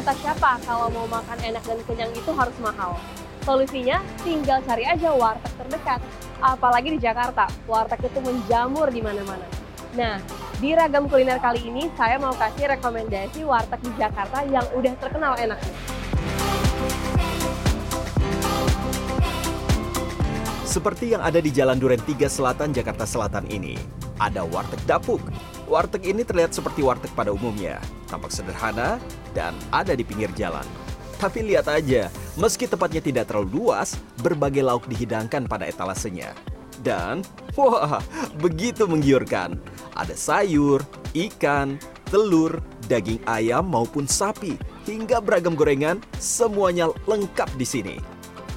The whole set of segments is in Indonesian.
Kata siapa kalau mau makan enak dan kenyang itu harus mahal? Solusinya tinggal cari aja warteg terdekat. Apalagi di Jakarta, warteg itu menjamur di mana-mana. Nah, di ragam kuliner kali ini saya mau kasih rekomendasi warteg di Jakarta yang udah terkenal enaknya. Seperti yang ada di Jalan Duren 3 Selatan, Jakarta Selatan ini, ada Warteg Dapuk. Warteg ini terlihat seperti warteg pada umumnya, tampak sederhana dan ada di pinggir jalan. Tapi lihat aja, meski tempatnya tidak terlalu luas, berbagai lauk dihidangkan pada etalasenya. Dan, wah, begitu menggiurkan. Ada sayur, ikan, telur, daging ayam maupun sapi, hingga beragam gorengan, semuanya lengkap di sini.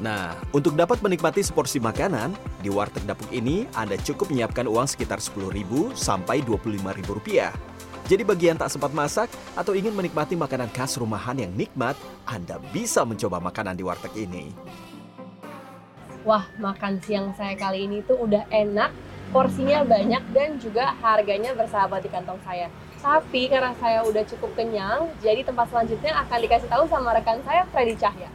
Nah, untuk dapat menikmati seporsi makanan, di warteg dapuk ini Anda cukup menyiapkan uang sekitar Rp10.000 sampai Rp25.000. Jadi bagi yang tak sempat masak atau ingin menikmati makanan khas rumahan yang nikmat, Anda bisa mencoba makanan di warteg ini. Wah, makan siang saya kali ini tuh udah enak, porsinya banyak dan juga harganya bersahabat di kantong saya. Tapi karena saya udah cukup kenyang, jadi tempat selanjutnya akan dikasih tahu sama rekan saya Freddy Cahya.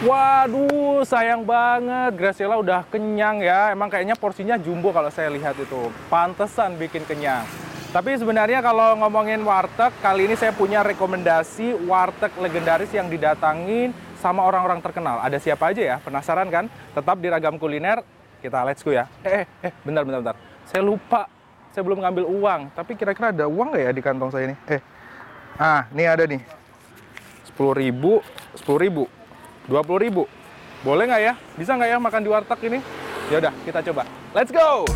Waduh, sayang banget. Graciela udah kenyang ya. Emang kayaknya porsinya jumbo kalau saya lihat itu. Pantesan bikin kenyang. Tapi sebenarnya kalau ngomongin warteg, kali ini saya punya rekomendasi warteg legendaris yang didatangin sama orang-orang terkenal. Ada siapa aja ya? Penasaran kan? Tetap di ragam kuliner. Kita let's go ya. Eh, eh, eh, bentar, bentar, bentar. Saya lupa. Saya belum ngambil uang. Tapi kira-kira ada uang nggak ya di kantong saya ini? Eh, ah, ini ada nih. 10 ribu, 10 ribu. 20 ribu. Boleh nggak ya? Bisa nggak ya makan di warteg ini? Ya udah, kita coba. Let's go!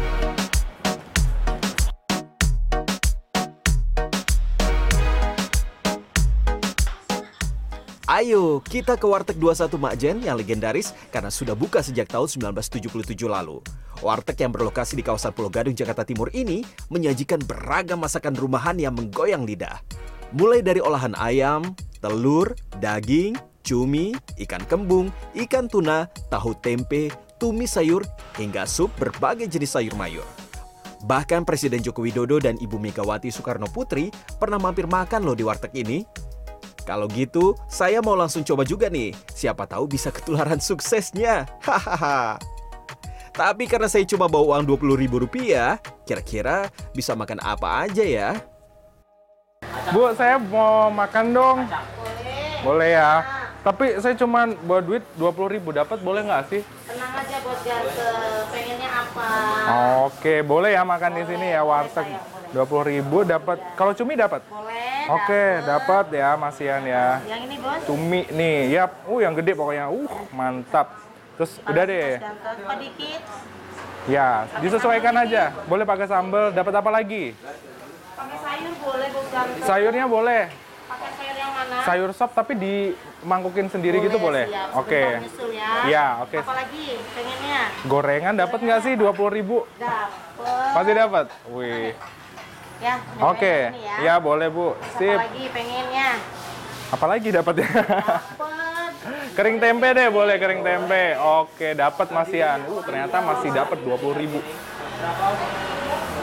Ayo, kita ke Warteg 21 Makjen yang legendaris karena sudah buka sejak tahun 1977 lalu. Warteg yang berlokasi di kawasan Pulau Gadung, Jakarta Timur ini menyajikan beragam masakan rumahan yang menggoyang lidah. Mulai dari olahan ayam, telur, daging, cumi, ikan kembung, ikan tuna, tahu tempe, tumis sayur, hingga sup berbagai jenis sayur mayur. Bahkan Presiden Joko Widodo dan Ibu Megawati Soekarno Putri pernah mampir makan loh di warteg ini. Kalau gitu, saya mau langsung coba juga nih. Siapa tahu bisa ketularan suksesnya. Hahaha. Tapi karena saya cuma bawa uang Rp20.000, kira-kira bisa makan apa aja ya? Bu, saya mau makan dong. Boleh. Boleh ya. Tapi saya cuma bawa duit 20 ribu, dapat boleh nggak sih? Tenang aja buat Garte. Pengennya apa? Oke, boleh ya makan di sini ya warteg. 20 ribu dapat. Kalau cumi dapat? Boleh. Oke, dapat ya Masian ya. Yang ini bos. Cumi nih, yap. Uh, yang gede pokoknya. Uh, mantap. Terus udah deh. Gante. Apa dikit? Ya, disesuaikan aja. Boleh pakai sambal, dapat apa lagi? Pakai sayur boleh bos. Sayurnya boleh. Pakai sayur yang mana? Sayur sop tapi dimangkukin sendiri gitu boleh? siap. Oke. Nyusul ya. Iya, oke. Apalagi pengennya? Gorengan dapat nggak sih 20 ribu? Dapet. Pasti dapat. Wih. Ya. Oke. nyobain ini Ya boleh Bu. Sip. Apalagi pengennya? Apalagi dapatnya? Dapet. kering tempe deh, boleh kering tempe. Oke, dapat Masian. Uh, ternyata masih dapat 20 ribu.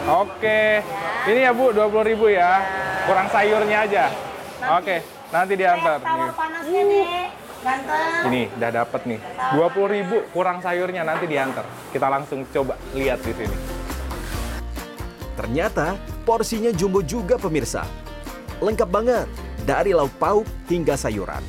Oke. Ini ya Bu, 20 ribu ya. Kurang sayurnya aja. Oke, nanti diantar. Tawar Nih. panasnya deh. Ganteng. Ini udah dapat nih. 20 ribu kurang sayurnya nanti diantar. Kita langsung coba lihat di sini. Ternyata porsinya jumbo juga pemirsa. Lengkap banget, dari lauk pauk hingga sayuran.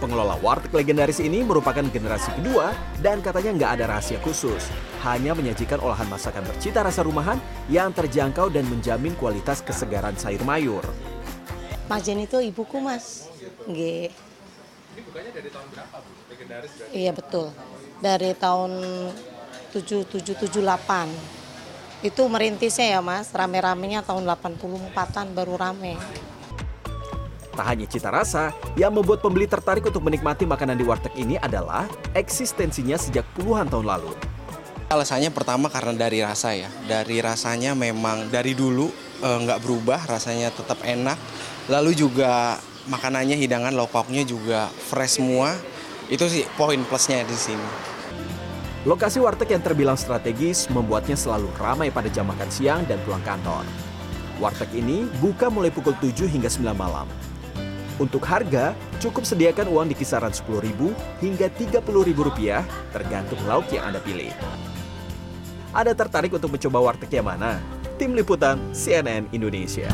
Pengelola warteg legendaris ini merupakan generasi kedua dan katanya nggak ada rahasia khusus. Hanya menyajikan olahan masakan bercita rasa rumahan yang terjangkau dan menjamin kualitas kesegaran sayur mayur. Mas Jen itu ibuku mas. G. Ini bukannya dari tahun berapa Bu? Legendaris Iya betul. Dari tahun 7778. Itu merintisnya ya mas, rame-ramenya tahun 84-an baru rame. Tak hanya cita rasa, yang membuat pembeli tertarik untuk menikmati makanan di warteg ini adalah eksistensinya sejak puluhan tahun lalu. Alasannya pertama karena dari rasa ya. Dari rasanya memang dari dulu eh, nggak berubah, rasanya tetap enak. Lalu juga makanannya, hidangan, lauk pauknya juga fresh semua. Itu sih poin plusnya di sini. Lokasi warteg yang terbilang strategis membuatnya selalu ramai pada jam makan siang dan pulang kantor. Warteg ini buka mulai pukul 7 hingga 9 malam. Untuk harga, cukup sediakan uang di kisaran Rp10.000 hingga Rp30.000 tergantung lauk yang Anda pilih. Anda tertarik untuk mencoba warteg yang mana? Tim Liputan CNN Indonesia.